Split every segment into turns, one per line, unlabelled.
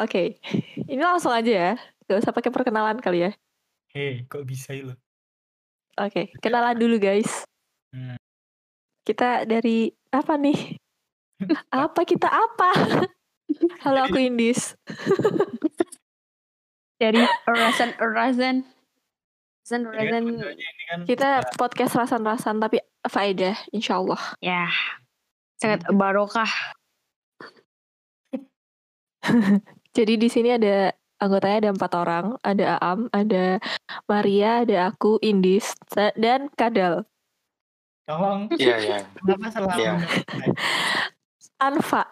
oke. Ini langsung aja ya. Gak usah pakai perkenalan kali ya.
Hei, kok bisa lo?
Oke, kenalan dulu guys.
Hmm.
Kita dari apa nih? apa kita apa? Halo aku Indis.
Dari Rasan Rasan Rasan Rasan
Kita podcast rasan-rasan tapi faedah insyaallah.
ya sangat barokah.
Jadi di sini ada anggotanya ada empat orang, ada Aam, ada Maria, ada aku, Indis, dan Kadal.
tolong
Iya, iya.
kenapa selalu
Iya.
Anfa,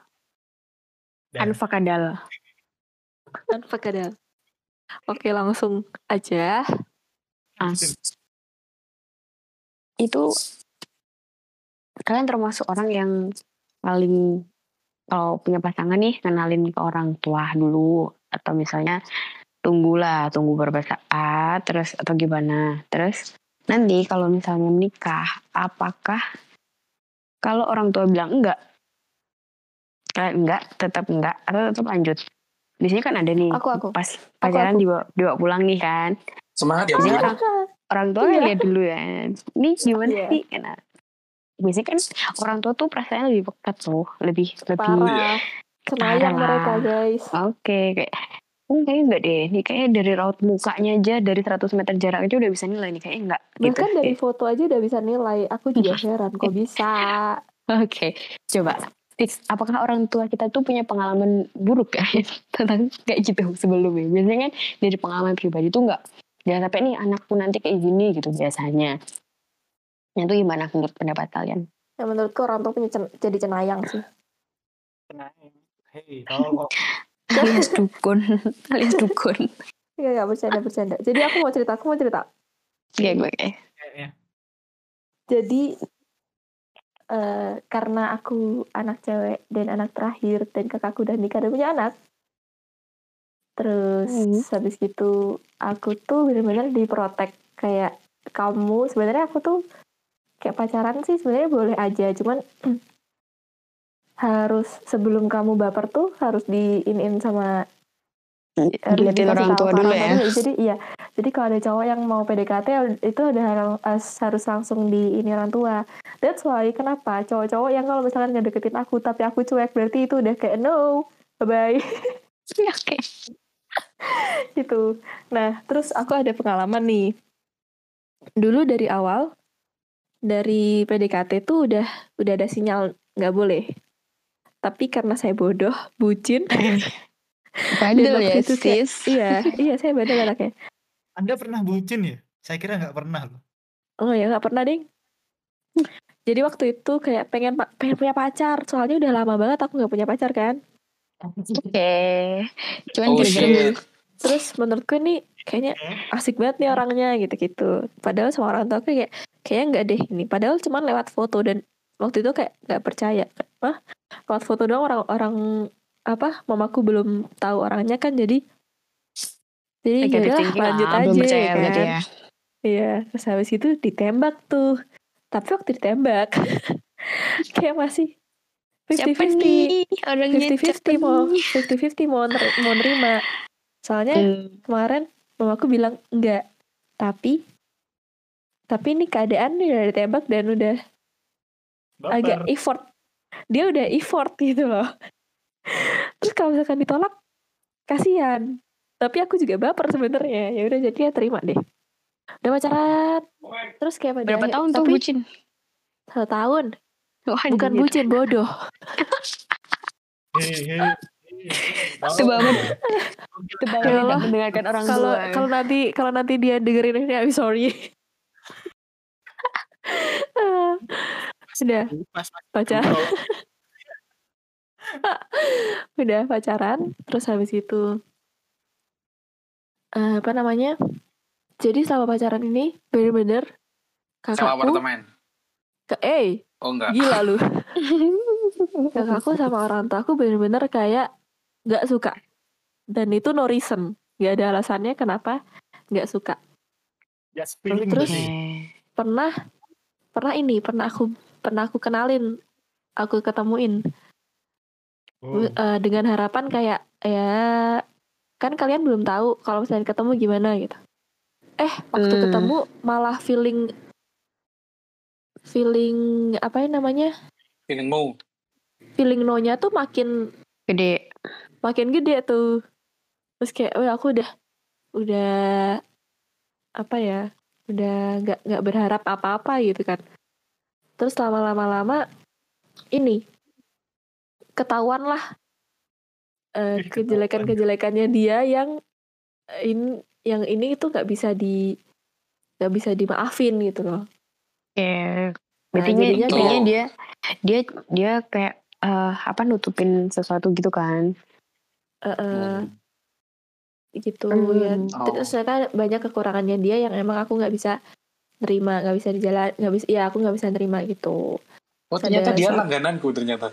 Dan
Anfa Kadal.
Anfa Kadal. Oke langsung aja.
As. Itu kalian termasuk orang yang paling kalau punya pasangan nih kenalin ke orang tua dulu atau misalnya tunggulah tunggu beberapa saat terus atau gimana terus nanti kalau misalnya menikah apakah kalau orang tua bilang enggak kalian enggak tetap enggak atau tetap lanjut di sini kan ada nih
Aku, aku.
pas pacaran
aku.
dibawa, dibawa pulang nih kan
Semangat ya,
orang orang tua
Iya.
lihat dulu ya ini gimana
Iya.
sih Karena biasanya kan orang tua tuh perasaannya lebih pekat tuh lebih lebih
Parah. Senayang
Parah.
mereka guys.
oke kayak hmm, kayaknya enggak deh ini kayaknya dari raut mukanya aja dari 100 meter jarak aja udah bisa nilai nih kayaknya enggak gitu
Bahkan dari foto aja udah bisa nilai. Aku juga heran kok bisa.
oke coba tips apakah orang tua kita tuh punya pengalaman buruk ya tentang kayak gitu sebelumnya biasanya kan dari pengalaman pribadi tuh enggak jangan sampai nih anakku nanti kayak gini gitu biasanya Nah, itu gimana menurut pendapat kalian?
Ya menurutku orang tua punya cen- jadi cenayang sih.
tenang. Hei, tolong.
alias dukun alias dukun
Enggak, enggak bercanda bercanda. Jadi aku mau cerita, aku mau cerita.
Oke gue kayak
Kayaknya.
Jadi eh karena aku anak cewek dan anak terakhir dan kakakku udah nikah dan punya anak. Terus
Hmm.
habis gitu aku tuh benar-benar diprotek kayak kamu sebenarnya aku tuh kayak pacaran sih sebenarnya boleh aja cuman harus sebelum kamu baper tuh harus diinin sama
dilihatin
dikasih
orang tua dulu ya
tua Jadi iya. Jadi kalau ada cowok yang mau PDKT itu udah harus, harus langsung di ini orang tua. That's why kenapa cowok-cowok yang kalau misalkan ngedeketin aku tapi aku cuek berarti itu udah kayak no, bye bye
oke
gitu. Nah, terus aku ada pengalaman nih. Dulu dari awal dari PDKT tuh udah udah ada sinyal nggak boleh. Tapi karena saya bodoh, bucin,
bandel ya
itu kayak-
sis
iya, iya saya bandel anaknya.
Anda pernah bucin ya? Saya kira nggak pernah loh.
Oh ya nggak pernah ding. Jadi waktu itu kayak pengen pengen punya pacar, soalnya udah lama banget aku nggak punya pacar kan.
oke cuman
Oh, shit.
Terus menurutku ini kayaknya asik banget nih orangnya gitu-gitu. Padahal sama orang tua aku kayak kayaknya nggak deh ini. Padahal cuman lewat foto dan waktu itu kayak nggak percaya. Wah, lewat foto doang orang-orang apa mamaku belum tahu orangnya kan jadi jadi
negatif
yaudah, lanjut
lah,
aja
belum percaya
kan.
ya
Iya, terus habis itu ditembak tuh. Tapi waktu ditembak kayak masih 50-50.
nih orangnya
50-50 mau 50-50 mau ner- mau nerima. Soalnya
Hmm,
kemarin mamaku bilang enggak. Tapi tapi ini keadaan udah ditembak dan udah agak
Baper.
effort. Dia udah effort gitu loh. Terus kalau misalkan ditolak kasihan. Tapi aku juga baper sebenarnya. Ya udah jadi ya terima deh. Udah pacaran. Terus kayak pada
berapa
akhir-
tahun tuh
tapi
bucin
Satu tahun.
Wah,
Bukan
anjir.
bucin, bodoh.
Itu banget. mendengarkan orang
Kalau kalau nanti kalau nanti dia dengerin ini, I'm sorry. Ah, Sudah
Pas
pacaran, udah pacaran, terus habis itu eh, apa namanya? Jadi selama pacaran ini bener-bener kakakku,
apartemen.
ke, eh
Oh enggak.
gila lu, kakakku sama orang tua aku bener-bener kayak nggak suka, dan itu no reason, nggak ada alasannya kenapa nggak suka.
just feeling
Terus-
berarti.
pernah pernah ini pernah aku pernah aku kenalin aku ketemuin
Oh.
Eh, dengan harapan kayak ya kan kalian belum tahu kalau misalnya ketemu gimana gitu eh waktu
Hmm.
ketemu malah feeling feeling apa ya namanya
Feelingmu.
feeling no nya tuh makin
Gede.
makin gede tuh terus kayak oh aku udah udah apa ya udah nggak nggak berharap apa-apa gitu kan terus lama-lama lama ini ketahuan lah eh,
ketahuan.
kejelekan-kejelekannya dia yang eh, ini yang ini itu nggak bisa di nggak bisa dimaafin gitu loh Nah,
berarti
jadinya
kayaknya
kayak-
dia dia dia kayak eh, apa nutupin sesuatu gitu kan.
Eh, eh,
Hmm.
Gitu
Hmm.
ya
Oh.
terus ternyata banyak kekurangannya dia yang emang aku nggak bisa nerima nggak bisa dijalan nggak bisa ya aku nggak bisa nerima gitu
Oh ternyata
Ada
dia langgananku ternyata.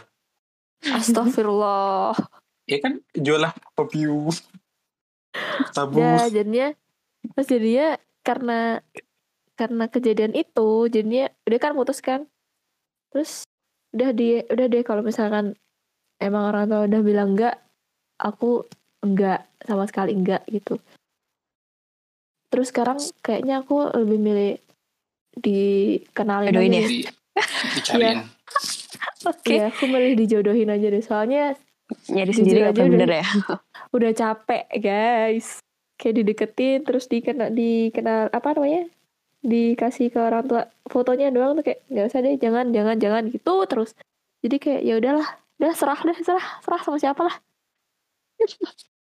Astagfirullah
Ya kan jualah review. Tabu.
ya jadinya terus jadinya karena karena kejadian itu jadinya udah kan putus kan terus udah di udah deh kalau misalkan emang orang tua udah bilang enggak aku enggak sama sekali enggak gitu terus sekarang kayaknya aku lebih milih dikenalin
Jodohin
aja
ya?
Di, dicariin.
Oke.
Iya, aku milih dijodohin aja deh. Soalnya
Nyari sendiri
aja
apa
udah-
bener ya?
udah capek, guys. Kayak dideketin, terus dikena, dikenal, apa namanya? Dikasih ke orang tua fotonya doang tuh kayak nggak usah deh, jangan, jangan, jangan gitu terus. Jadi kayak ya udahlah, udah serah deh, serah, serah sama siapa lah.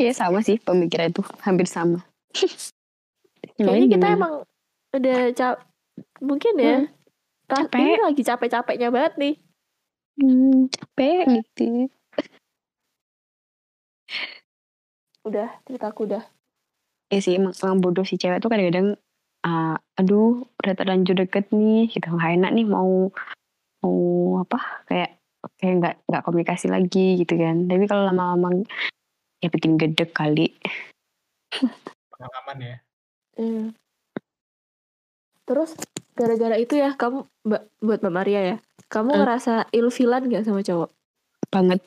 Iya sama sih pemikiran itu hampir sama.
Kayaknya kita
gimana?
emang udah cap, mungkin ya.
Hmm, capek.
Ini lagi capek-capeknya banget nih.
Hmm, capek gitu.
Udah, ceritaku udah.
Iya sih emang, emang bodoh si cewek tuh kadang-kadang ah, aduh udah terlanjur deket nih gitu nggak enak nih mau mau apa kayak kayak nggak nggak komunikasi lagi gitu kan tapi kalau lama-lama ya bikin gedek kali
Pengalaman ya.
Iya. Terus gara-gara itu ya kamu mbak buat mbak Maria ya, kamu
Hmm.
ngerasa ilfilan gak sama cowok?
banget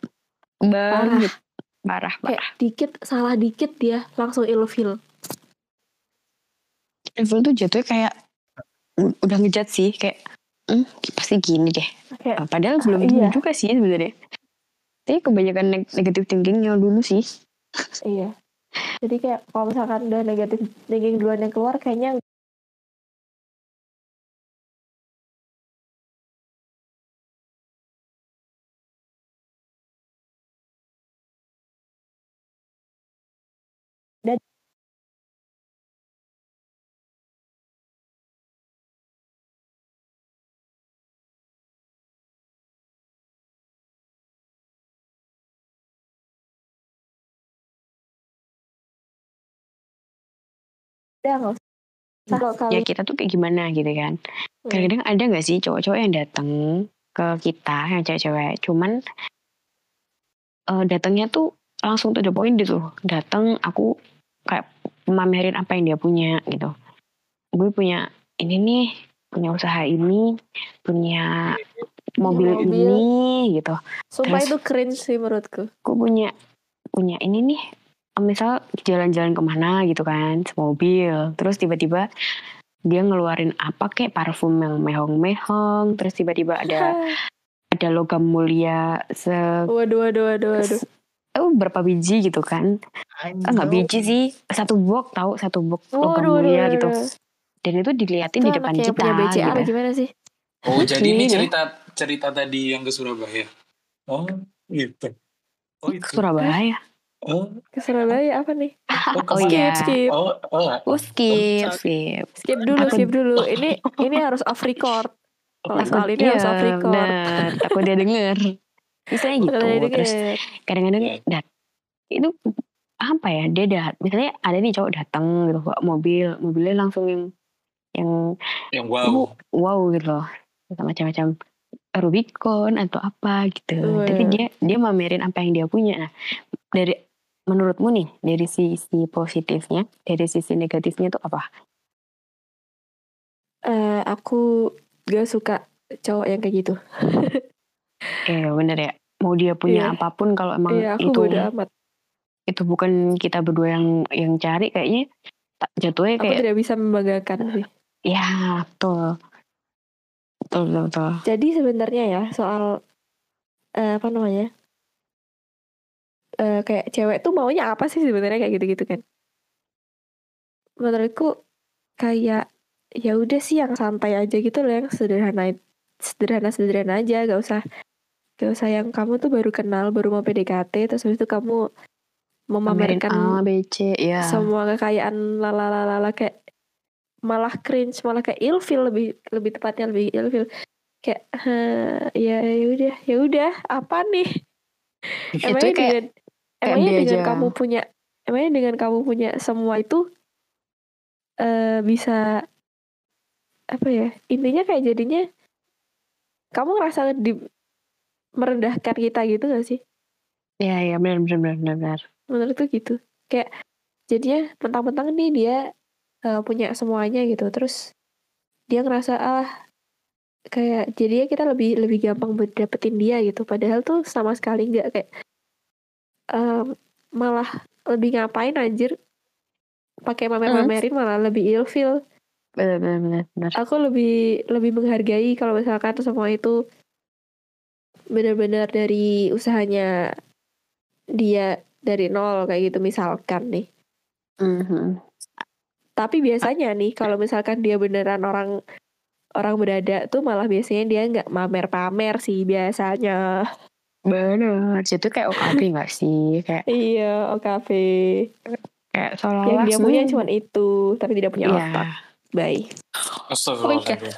banget parah
Kayak
parah
dikit salah dikit dia langsung ilfil.
level tuh jatuhnya kayak udah ngejat sih kayak hmm, pasti gini deh
Kayak
Ah, padahal
ah,
belum
iya.
tentu juga sih sebenarnya tapi kebanyakan neg- negatif thinkingnya dulu sih
iya. Jadi kayak kalau misalkan udah negatif thinking duluan yang keluar kayaknya udah nggak usah.
Ya kita tuh kayak gimana gitu kan
Hmm.
kadang-kadang ada nggak sih cowok-cowok yang datang ke kita yang cewek-cewek cuman eh, datangnya tuh langsung to the point gitu datang aku kayak mamerin apa yang dia punya gitu gue punya ini nih punya usaha ini punya mobil,
mobil.
ini gitu
sumpah
terus-
itu cringe sih menurutku.
gue punya punya ini nih misal jalan-jalan ke mana gitu kan semobil terus tiba-tiba dia ngeluarin apa kayak parfum yang mehong-mehong terus tiba-tiba ada ada logam mulia se
waduh, waduh, waduh, waduh.
oh, berapa biji gitu kan ah nggak biji sih satu box tahu satu box logam
Waduh, waduh,
mulia
waduh,
gitu dan itu diliatin
Itu
di depan kita
punya BCA
gitu.
apa gimana sih?
Oh jadi ini cerita cerita tadi yang ke Surabaya. Oh gitu.
Oh itu.
Surabaya
Oh,
Ke Surabaya apa nih?
oh,
Oh, iya.
Skip, skip.
Oh, oh,
oh skip
Oh,
skip
Skip dulu,
Aku-
skip dulu. Ini ini harus off record. Kalau
Takut-
soal ini harus off
Iya,
record.
bener. takut dia denger misalnya gitu terus kadang-kadang
Iya.
dat itu apa ya dia dat misalnya ada nih cowok datang gitu bawa mobil mobilnya langsung yang yang
yang
wow,
wow.
wow gitu loh Sama macam-macam Rubicon atau apa gitu
Wah.
tapi dia dia mamerin apa yang dia punya nah dari menurutmu nih dari sisi positifnya dari sisi negatifnya tuh apa
Eh, aku gak suka cowok yang kayak gitu.
Iya bener ya. Mau dia punya
Iya.
apa pun kalau emang
Iya, aku
itu
amat.
itu bukan kita berdua yang yang cari kayaknya tak jatuhnya
Aku
kayak
tidak bisa membanggakan sih.
ya betul. Betul betul betul.
Jadi sebenarnya ya soal eh, apa namanya? Eh, kayak cewek tuh maunya apa sih sebenarnya? Kayak gitu-gitu kan? Menurutku kayak ya udah sih yang santai aja gitu loh yang sederhana sederhana sederhana aja. Gak usah gak usah yang kamu tuh baru kenal baru mau PDKT terus habis itu kamu memamerkan
A, B, C ya.
semua kekayaan lalalala kayak malah cringe malah kayak ilfil lebih lebih tepatnya lebih ilfil kayak "Heh, ya ya udah ya udah apa nih?
Itu kayak
emangnya
dia
dengan
aja.
kamu punya emangnya dengan kamu punya semua itu eh bisa apa ya intinya kayak jadinya kamu ngerasa di merendahkan kita gitu gak sih
ya ya benar benar benar benar.
menurutku gitu kayak jadinya mentang-mentang nih dia eh, punya semuanya gitu terus dia ngerasa ah kayak jadinya kita lebih lebih gampang dapetin dia gitu padahal tuh sama sekali nggak kayak em, malah lebih ngapain anjir pakai mamer-mamerin malah lebih ilfil
Benar benar benar. benar.
aku lebih lebih menghargai kalau misalkan semua itu benar-benar dari usahanya dia dari nol kayak gitu misalkan nih
Mhm.
Tapi biasanya nih kalau misalkan dia beneran orang orang berada tuh malah biasanya dia nggak mamer-pamer sih biasanya.
Bener. Situ kayak OKB gak sih? Kayak
Iya, OKP.
kayak
Yang
seolah-olah
dia punya cuma itu, tapi tidak punya
Iya.
otak. Bye.
Astagfirullahaladzim.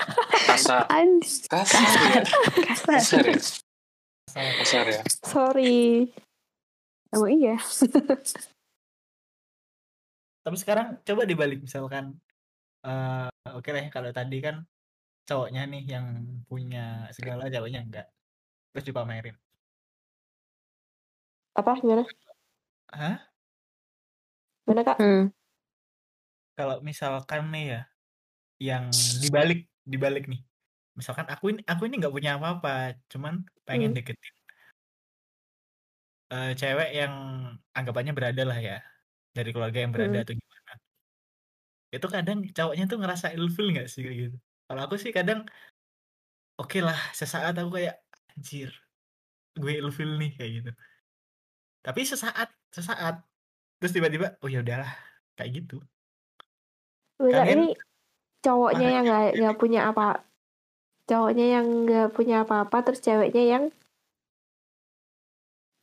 Kasar.
Anjir.
Kasar ya.
Kasar.
Kasar ya. Kasar ya.
Sorry.
Emang iya.
Tapi sekarang coba dibalik misalkan eh oke lah ya, kalau tadi kan cowoknya nih yang punya segala ceweknya enggak. Terus dipamerin.
Apa gimana?
Hah?
Gimana kak?
Hmm.
Kalau misalkan nih ya yang dibalik dibalik nih. Misalkan aku ini aku ini nggak punya apa-apa, cuman pengen
Hmm.
deketin eh, cewek yang anggapannya berada lah ya dari keluarga yang berada
Hmm.
atau gimana. Itu kadang cowoknya tuh ngerasa ilfil nggak sih kayak gitu. Kalau aku sih kadang oke lah sesaat aku kayak anjir gue ilfil nih kayak gitu. Tapi sesaat sesaat terus tiba-tiba oh ya udahlah kayak gitu.
Bentar,
Kalian-
ini cowoknya yang nggak nggak punya apa cowoknya yang nggak punya apa-apa terus ceweknya yang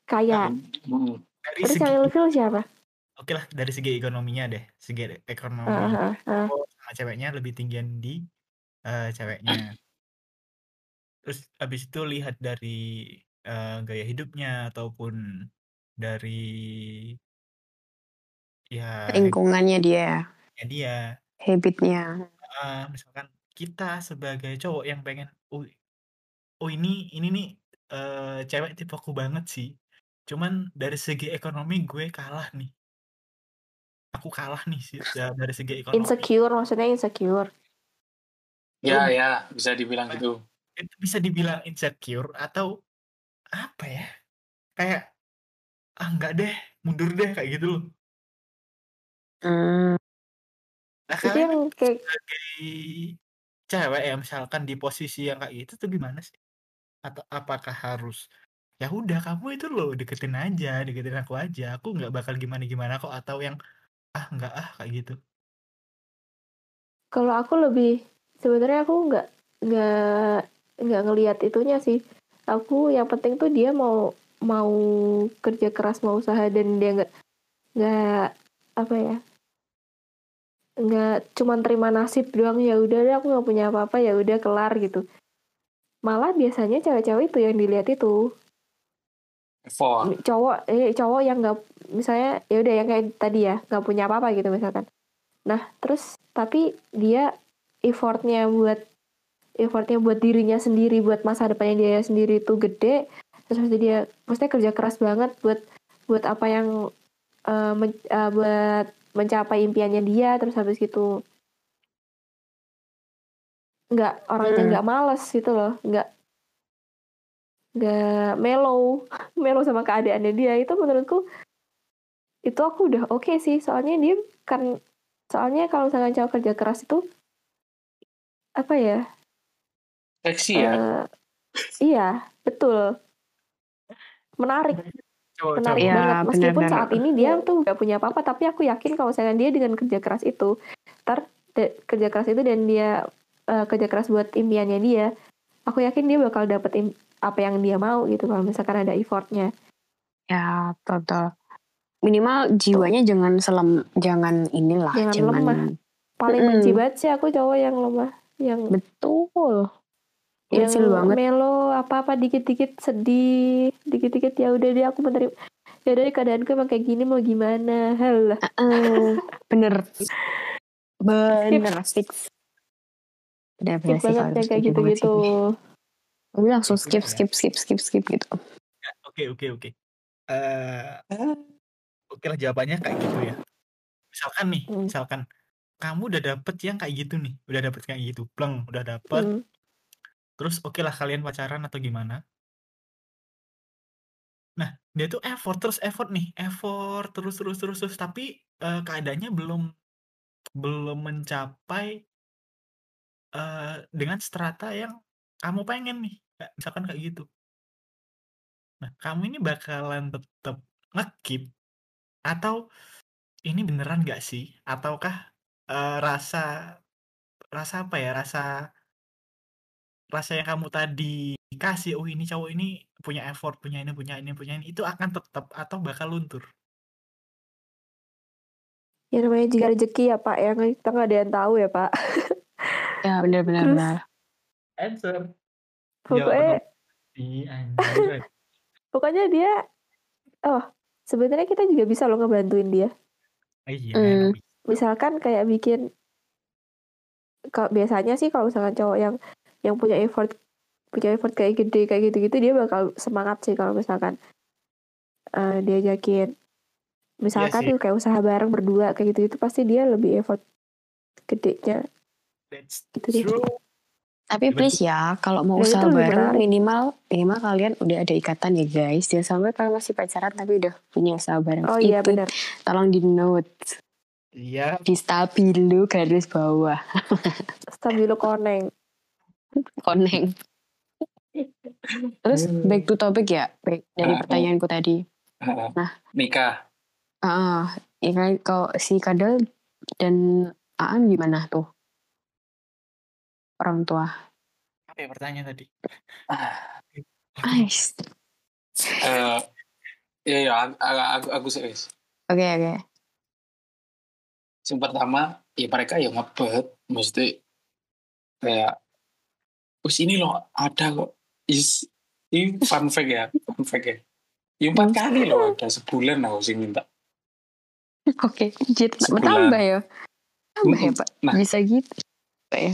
kaya
Hmm.
Dari
terus
segi
yang siapa
oke lah dari segi ekonominya deh, segi ekonomi
Ah, ah, ah.
cowok sama ceweknya lebih tinggian di eh, ceweknya. Terus habis itu lihat dari eh, gaya hidupnya ataupun dari ya
Lingkungannya dia.
habitnya dia.
Habitnya.
Ah, misalkan kita sebagai cowok yang pengen, oh, oh ini ini nih eh, cewek tipeku banget sih. Cuman dari segi ekonomi gue kalah nih. Aku kalah nih sih ya, dari segi ekonomi.
insecure maksudnya insecure
Ya ya bisa dibilang gitu.
Itu bisa dibilang insecure atau apa ya? Kayak ah enggak deh, mundur deh kayak gitu loh.
Hmm.
Nah, kalian
yang kayak
sebagai cewek ya misalkan di posisi yang kayak gitu tuh gimana sih? Atau apakah harus ya udah kamu itu loh deketin aja, deketin aku aja. Aku nggak bakal gimana-gimana kok atau yang ah nggak ah kayak gitu.
kalau aku lebih sebenarnya aku nggak nggak nggak ngelihat itunya sih aku yang penting tuh dia mau mau kerja keras mau usaha dan dia nggak nggak apa ya nggak cuman terima nasib doang ya udah deh aku nggak punya apa-apa ya udah kelar gitu. Malah biasanya cewek-cewek itu yang dilihat itu.
Evo.
cowok eh cowok yang nggak misalnya ya udah yang kayak tadi ya nggak punya apa-apa gitu misalkan. Nah terus tapi dia effortnya buat effortnya buat dirinya sendiri buat masa depannya dia sendiri itu gede terus pasti dia maksudnya kerja keras banget buat buat apa yang eh, men- eh, buat mencapai impiannya dia. Terus habis gitu nggak orangnya
Hmm.
nggak males gitu loh. Nggak nggak mellow. Mellow sama keadaannya dia. Itu menurutku itu aku udah oke sih. Soalnya dia kan soalnya kalau misalkan cowok kerja keras itu apa ya?
Seksi ya.
eh, iya betul menarik
Cowok-
menarik
cowok.
Iya,
banget meskipun
benar-benar.
saat ini dia tuh gak punya apa-apa tapi aku yakin kalau misalkan dia dengan kerja keras itu de- kerja keras itu dan dia eh, kerja keras buat impiannya dia aku yakin dia bakal dapet im- apa yang dia mau gitu kalau misalkan ada effortnya
Ya, total. Minimal jiwanya jangan selem, jangan inilah,
Jangan
jangan,
lemah. paling
Mm-mm.
benci banget sih aku cowok yang lemah yang
betul.
Yang
Ilfil banget.
melo apa-apa dikit-dikit sedih dikit-dikit ya udah deh aku menerima ya udah deh, keadaanku emang kayak gini mau gimana hal
Eh, bener, bener fix.
Skip
sih
banget
kalau
yang kayak gitu-gitu
sih. Gue langsung
Gitu
skip, skip, skip, skip, skip gitu.
Oke oke oke. Eh, Oke lah jawabannya kayak gitu ya. Misalkan nih,
Hmm.
misalkan kamu udah dapet yang kayak gitu nih, udah dapet kayak gitu, pleng, udah dapet.
Hmm.
Terus oke lah kalian pacaran atau gimana? Nah dia tuh effort terus effort nih, effort terus terus terus terus, tapi eh, keadaannya belum belum mencapai eh, dengan strata yang kamu pengen nih, misalkan kayak gitu. Nah kamu ini bakalan tetap ngekip atau ini beneran nggak sih? Ataukah eh, rasa rasa apa ya? Rasa rasa yang kamu tadi kasih, oh ini cowok ini punya effort, punya ini, punya ini, punya ini, itu akan tetap atau bakal luntur?
ya namanya juga rezeki ya pak yang kita nggak ada yang tahu ya pak
Ya bener,
Terus?
bener.
Answer.
pokoknya
anjir.
pokoknya dia oh sebenarnya kita juga bisa loh ngebantuin dia
Iya,
Hmm.
misalkan kayak bikin kalau biasanya sih kalau misalkan cowok yang yang punya effort punya effort kayak gede kayak gitu-gitu dia bakal semangat sih kalau misalkan eh, diajakin misalkan
sih.
tuh kayak usaha bareng berdua kayak gitu itu pasti dia lebih effort gedenya
That's
Itu dia.
true.
Tapi please ya, kalau mau
Dan
usaha bareng minimal minimal kalian udah ada ikatan ya guys. Jangan sampai kalian masih pacaran tapi udah punya usaha bareng.
oh iya
Itu
benar
tolong di note,
Iya,
di stabilo garis bawah,
stabilo koneng
koneng. Terus
Hmm.
back to topic ya, back dari
ah.
pertanyaanku tadi.
Heeh.
Nah.
nikah.
Ah, ya kan kalau si Kadal dan Aan gimana tuh? Orang tua.
apa ya pertanyaan tadi?
Ah,
Ais.
eh, ya ya aku aku, aku serius.
Oke oke.
Yang pertama, ya mereka yang ngebet, mesti kayak, us ini loh ada kok. Is, ini fun fact ya, fun fact ya. Ya empat kali loh ada sebulan aku sih minta.
Oke, jadi
Sebulan.
tambah ya. Tambah ya. Pak.
Nah.
Bisa gitu. Ya.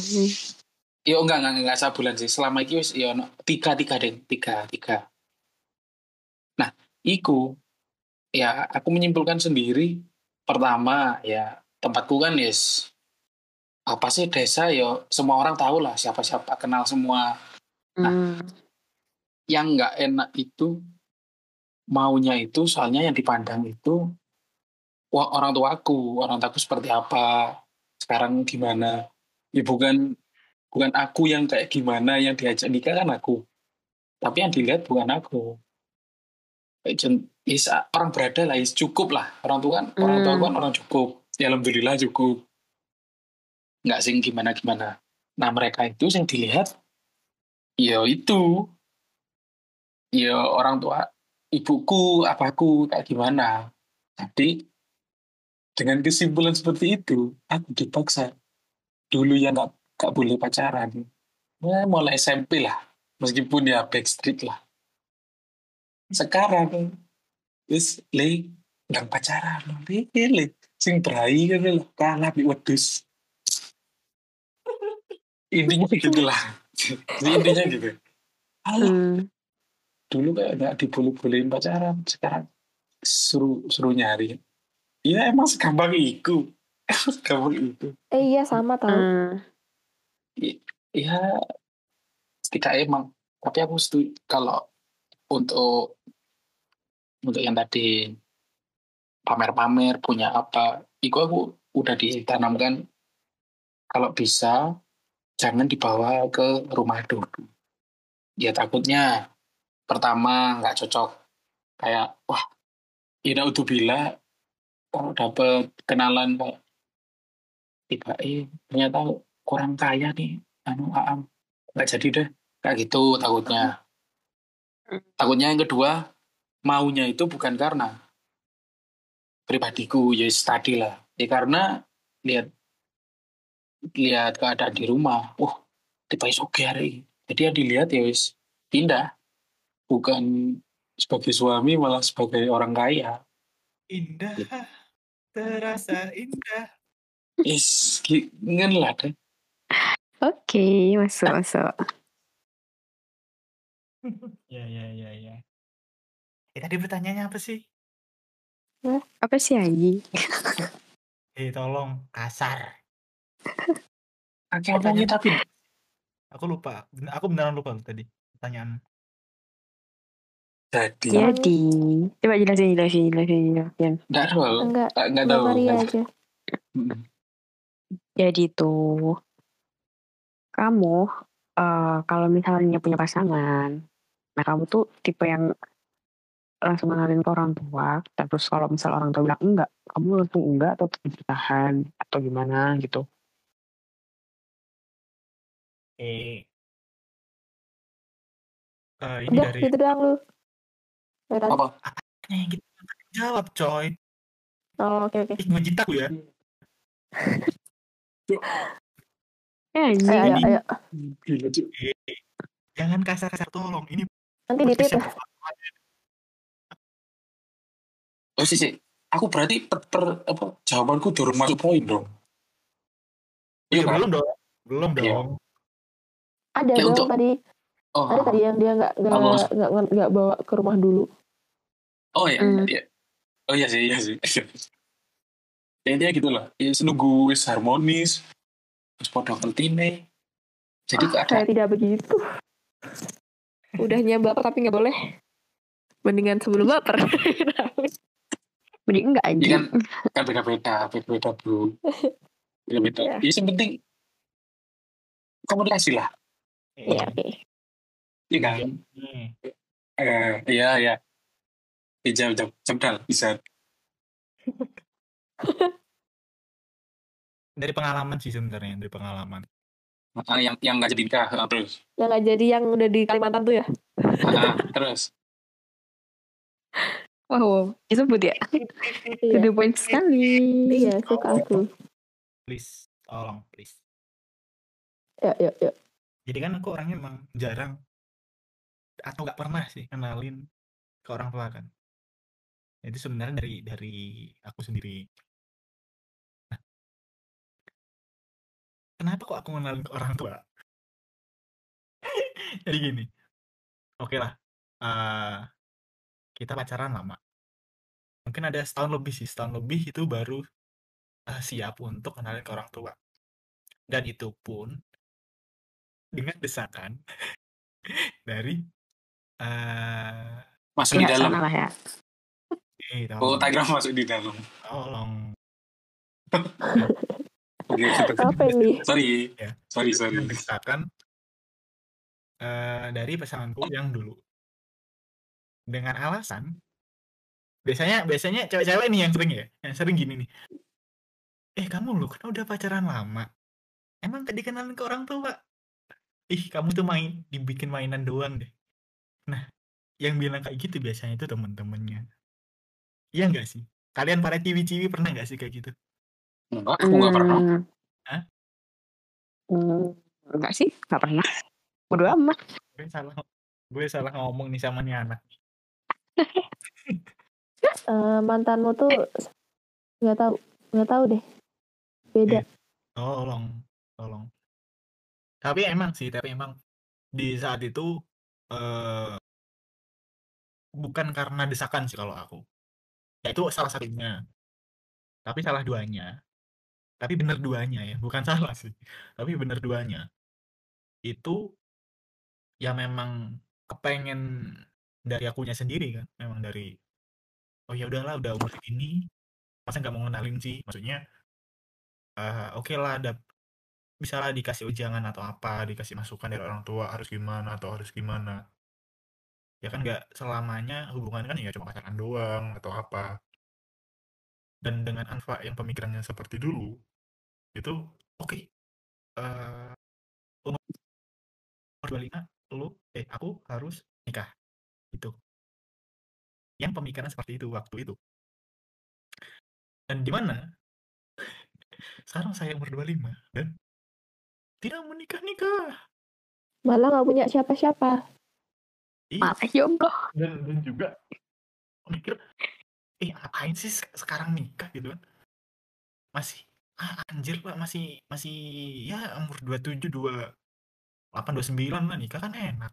Ya enggak, enggak, enggak sebulan sih. Selama itu wis, ya ono tiga, tiga deh, tiga, tiga. Nah, iku, ya aku menyimpulkan sendiri. Pertama, ya tempatku kan yes, apa sih desa ya semua orang tahu lah siapa-siapa kenal semua. Nah.
Hmm.
Yang enggak enak itu maunya itu soalnya yang dipandang itu wah, orang tuaku, orang tuaku seperti apa, sekarang gimana. Ya bukan bukan aku yang kayak gimana yang diajak nikah kan aku tapi yang dilihat bukan aku is, orang berada lah is cukup lah orang tua kan orang tua
Hmm.
kan orang cukup ya alhamdulillah cukup nggak sing gimana gimana nah mereka itu yang dilihat ya itu. Ya orang tua ibuku apaku kayak gimana. Jadi dengan kesimpulan seperti itu aku dipaksa. Dulu ya nggak nggak boleh pacaran. Ya, mulai SMP lah. Meskipun ya backstreet lah. Sekarang wis le nggak pacaran. Le le sing berai kan le kalah di wedus intinya gitu lah. Jadi intinya gitu. Alah,
Hmm.
dulu kayak nggak diboleh-bolehin pacaran sekarang suruh suruh nyari. Ya emang segampang itu. Emang segampang itu.
Eh iya sama tau.
Hmm.
ya tidak emang. Tapi aku setuju kalau untuk untuk yang tadi pamer-pamer punya apa itu aku udah ditanamkan. Kalau bisa jangan dibawa ke rumah dulu. Ya takutnya pertama nggak cocok. Kayak wah ini udah bila kalau dapet kenalan kayak tiba eh ternyata kurang kaya nih anu aam nggak jadi deh kayak gitu takutnya. Takutnya yang kedua maunya itu bukan karena pribadiku ya yes, tadi lah. Ya karena lihat lihat keadaan di rumah wah tiba oke hari jadi yang dilihat ya wis pindah bukan sebagai suami malah sebagai orang kaya
Indah, terasa indah.
is ngene lah deh
Oke, masuk masuk.
Ya, ya, ya, ya. Eh, tadi pertanyaannya apa sih?
Apa sih Aji?
Eh, tolong kasar.
Oke, ngomongin tapi
Aku lupa. Aku beneran lupa loh tadi pertanyaan.
jadi
Jadi, coba jelasin jelasin jelasin jelasin.
nggak tahu
Enggak,
nggak nggak
Mbak
tahu
aja.
Jadi tuh, kamu eh, kalau misalnya punya pasangan, nah kamu tuh tipe yang langsung kenalin ke orang tua, terus kalau misal orang tua bilang enggak, kamu langsung enggak atau tetap bertahan atau gimana gitu.
Eh, eh, ini
Udah,
dari
gitu doang lu. Udah.
apa
yang kita jawab, coy.
Oh, oke oke.
Ih, ngejit aku ya.
Eh,
Ayo, ayo, ayo.
Gila.
Eh, jangan kasar-kasar tolong. Ini
Nanti di
oh sih sih aku berarti per, per- apa jawabanku durung masuk poin dong
Iya,
kan
belum dong. Belum
Iya.
dong.
Ada
Ya,
dong
untuk-
tadi.
oh
Ada tadi yang dia nggak nggak nggak nggak bawa ke rumah dulu.
oh ya
Hmm.
iya oh iya sih iya sih ya intinya gitu lah ya senunggu wis harmonis terus podo keltine jadi
Ah,
ada
saya tidak begitu. Udahnya baper tapi nggak boleh. Mendingan sebelum baper.
Mending enggak
Iya
anjing.
kan kan beda-beda beda-beda bro beda-beda
Iya.
ya yang penting komunikasi lah
Iya, oke.
iya kan
Nih,
eh iya iya jam jam jempdal bisa
dari pengalaman sih sebenarnya, dari pengalaman.
Ah, yang yang nggak jadi nikah ah, terus
Yang nggak jadi yang udah di Kalimantan tuh ya.
Ah, terus
Wow, wow. disebut ya. To
Iya.
the point sekali.
Iya, suka aku.
Please, tolong, please.
Ya, ya, ya.
Jadi kan aku orangnya emang jarang atau nggak pernah sih kenalin ke orang tua kan. Itu sebenarnya dari dari aku sendiri. Nah, kenapa kok aku kenalin ke orang tua? Jadi gini, oke lah, eh, kita pacaran lama. Mungkin ada setahun lebih sih, setahun lebih itu baru eh, siap untuk kenalin ke orang tua. Dan itu pun dengan desakan dari eh
masuk di dalam
lah ya.
eh,
oh
tolong,
Tiger masuk di dalam
tolong.
oke.
Apa ini?
sorry
Ya.
sorry sorry
Dengan desakan eh, dari pasanganku yang dulu dengan alasan biasanya biasanya cewek-cewek nih yang sering ya yang sering gini nih eh kamu lu kan udah pacaran lama emang gak dikenalin ke orang tua ih kamu tuh main dibikin mainan doang deh nah yang bilang kayak gitu biasanya itu temen-temennya iya nggak sih kalian para ciwi-ciwi pernah nggak sih kayak gitu
enggak aku nggak pernah
Hmm.
Hah?
Hmm, enggak sih, enggak pernah. Bodo amat.
gue salah gue salah ngomong nih sama nih anak
Eh, mantanmu tuh nggak tahu nggak tahu deh. Beda.
tolong tolong tapi emang sih tapi emang di saat itu eh bukan karena desakan sih kalau aku. Ya itu salah satunya. Tapi salah duanya. Tapi bener duanya ya bukan salah sih. Tapi bener duanya. Itu ya memang kepengen dari akunya sendiri kan memang dari oh ya udahlah udah umur segini masa nggak mau ngenalin sih? Maksudnya eh, oke lah ada bisa lah dikasih ujangan atau apa dikasih masukan dari orang tua harus gimana? atau harus gimana? Ya kan nggak selamanya hubungan kan ya cuma pacaran doang atau apa. Dan dengan Anfa yang pemikirannya seperti dulu itu oke eh umur 25 lu eh aku harus nikah itu yang pemikiran seperti itu waktu itu. Dan di mana? Sekarang saya umur 25 dan tidak menikah nikah.
Malah nggak punya siapa-siapa.
Malah jomblo.
dan, dan juga mikir eh ngapain sih sek- sekarang nikah? Gitu kan. Masih ah, anjir pak masih masih ya umur 27 28 29 lah nikah kan enak.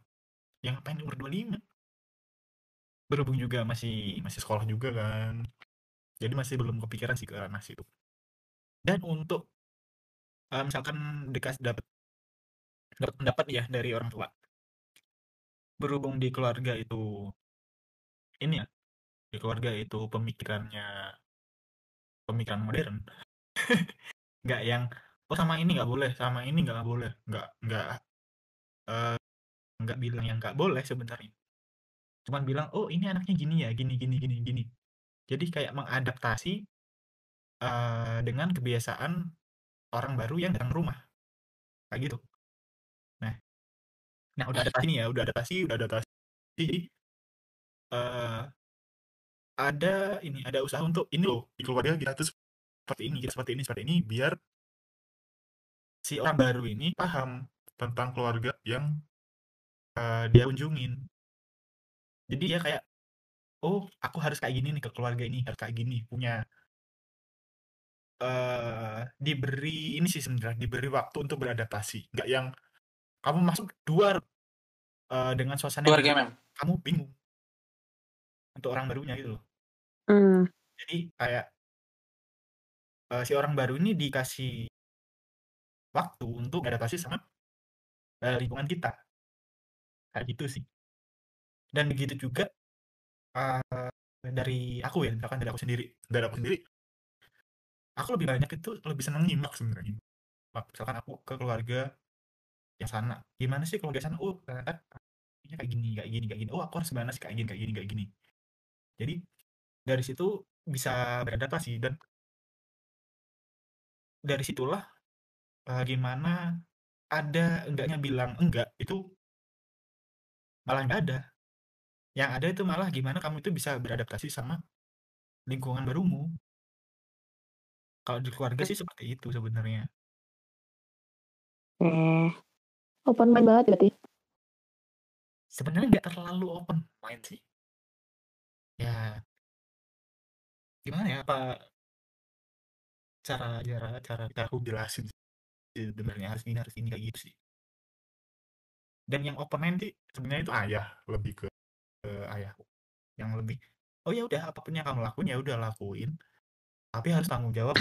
Yang ngapain umur 25 berhubung juga masih masih sekolah juga kan. Jadi masih belum kepikiran sih ke arah situ dan untuk eh, misalkan dikasih dapat dapat pendapat ya dari orang tua. Berhubung di keluarga itu ini ya di keluarga itu pemikirannya pemikiran modern. Nggak yang oh sama ini nggak boleh sama ini nggak boleh. Nggak nggak nggak bilang yang nggak boleh sebenarnya. Cuman bilang oh ini anaknya gini ya gini gini gini gini. Jadi kayak mengadaptasi eh, dengan kebiasaan orang baru yang datang ke rumah. Kayak gitu. Nah. Nah udah adaptasi nih ya udah adaptasi udah adaptasi. Eh ada ini ada usaha untuk ini loh di keluarga kita tuh seperti ini kita seperti ini seperti ini biar si orang baru ini paham tentang keluarga yang eh, dia kunjungin. Jadi ya kayak oh aku harus kayak gini nih ke keluarga ini harus kayak gini punya eh diberi ini sih sebenarnya diberi waktu untuk beradaptasi nggak yang kamu masuk dua eh, dengan suasana yang
Keluarga memang.
kamu bingung untuk orang barunya gitu loh
Hmm.
jadi kayak eh, si orang baru ini dikasih waktu untuk beradaptasi sama eh, lingkungan kita kayak gitu sih dan begitu juga eh, dari aku ya misalkan dari aku sendiri dari aku sendiri aku lebih banyak itu lebih senang nyimak sebenarnya. Misalkan aku ke keluarga yang sana gimana sih keluarga sana oh ternyata kayak gini kayak gini kayak gini. Oh aku harus gimana sih kayak gini kayak gini kayak gini. Jadi dari situ bisa beradaptasi dan dari situlah eh, gimana ada enggaknya bilang enggak itu malah enggak ada. Yang ada itu malah gimana kamu itu bisa beradaptasi sama lingkungan barumu kalau di keluarga sih seperti itu sebenarnya.
Eh,
Open mind banget berarti.
sebenarnya nggak terlalu open mind sih. Ya. Gimana ya apa cara cara cara cara aku jelasin sih sebenarnya harus ini harus ini kayak gitu sih. Dan yang open mind sih sebenarnya itu ayah lebih ke, ke ayahku. Yang lebih oh ya udah apa pun yang kamu lakuin ya udah lakuin tapi harus tanggung jawab.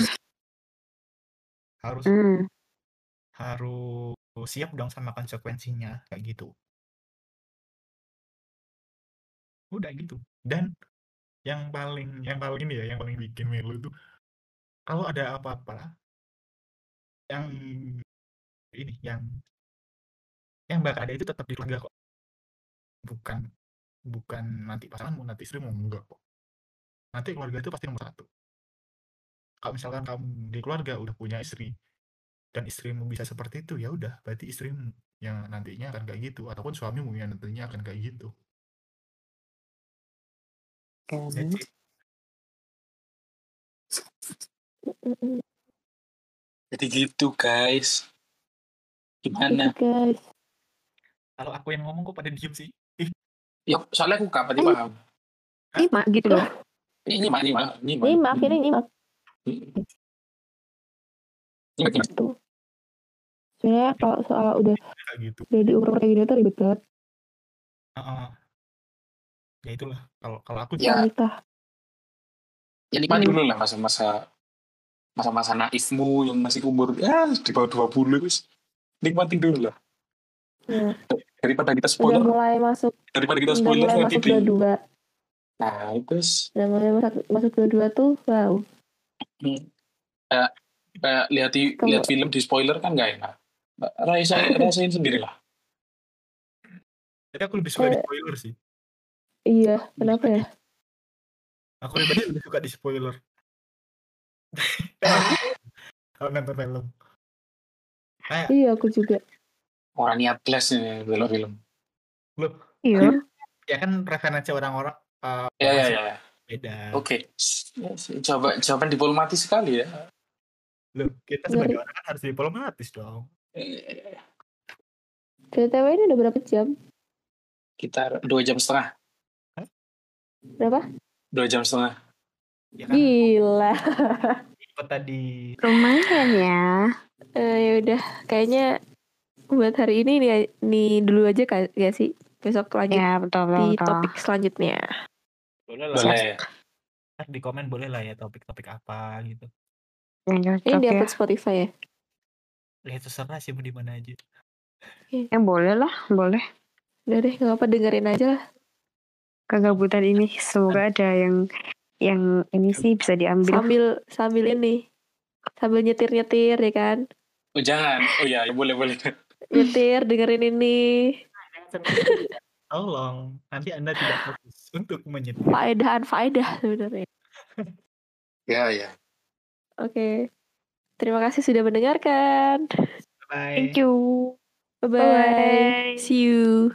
Harus
hmm.
harus siap dong sama konsekuensinya kayak gitu. Udah gitu. Dan yang paling yang paling ini ya yang paling bikin melu itu kalau ada apa-apa yang ini yang yang bakal ada itu tetap di keluarga kok. Bukan bukan nanti pasanganmu nanti istrimu enggak kok. Nanti keluarga itu pasti nomor satu kalau misalkan kamu di keluarga udah punya istri dan istrimu bisa seperti itu ya udah berarti istrimu yang nantinya akan kayak gitu ataupun suamimu yang nantinya akan kayak gitu
Kan.
jadi.
Jadi gitu guys.
Gitu,
Gimana?
guys.
kalau aku yang ngomong kok pada diem sih ih
Ya soalnya aku kapan
Ayo.
paham.
Lima gitu loh.
Ini ini mah, ini mah.
Ini maaf ini nyimak
Ini mah.
gitu. Sebenarnya kalau soal udah
kayak gitu
udah di umur kayak gini tuh ribet banget.
Heeh. ya itulah kalau kalau aku
Ya.
Nikah.
Ya nikmat dulu lah masa-masa masa-masa naifmu yang masih umur ya di bawah 20 guys. Nikmatin dulu lah.
Ya.
daripada kita
udah
spoiler
mulai masuk
daripada kita
udah
spoiler
mulai
nanti
masuk
di
dua
nah itu
udah mulai masuk masuk dua tuh wow
hmm, kayak kayak lihat lihat film di spoiler kan nggak enak rasain rasain sendiri lah
Jadi aku lebih suka di spoiler sih.
iya kenapa ya
Aku pribadi lebih suka di spoiler. Kalau nonton film. Kayak
iya aku juga
orang niat kelas nih film film
Iya.
ya kan preferensi orang-orang eh,
ya ya ya
beda.
oke. S- coba jawaban diplomatis sekali ya.
Loh, kita sebagai orang kan harus diplomatis dong.
Eh,
BTW ini udah berapa jam?
Kita dua jam setengah.
Berapa?
Dua jam setengah.
Ya kan?
Gila.
Ikut tadi?
Lumayan ya.
Eh, ya udah. Kayaknya buat hari ini nih, nih dulu aja kan gak sih. Besok lanjut
Ya betul betul.
di
betul.
topik selanjutnya
boleh lah.
boleh
Ntar di komen boleh lah ya topik-topik apa gitu.
Yang
ini
cocok
di
ya.
upload Spotify ya
Ya terserah sih mau di mana aja.
Ya boleh lah, boleh.
udah deh nggak apa dengerin aja lah
Kegabutan ini semoga ada yang yang ini sih bisa diambil.
sambil sambil ini sambil nyetir nyetir ya kan
oh jangan oh ya boleh boleh
nyetir dengerin ini
Tolong, nanti Anda tidak fokus untuk menyetir.
faedahan faedah sebenarnya
ya ya
oke terima kasih sudah mendengarkan
Bye.
Thank you.
bye bye
Bye-bye.
see you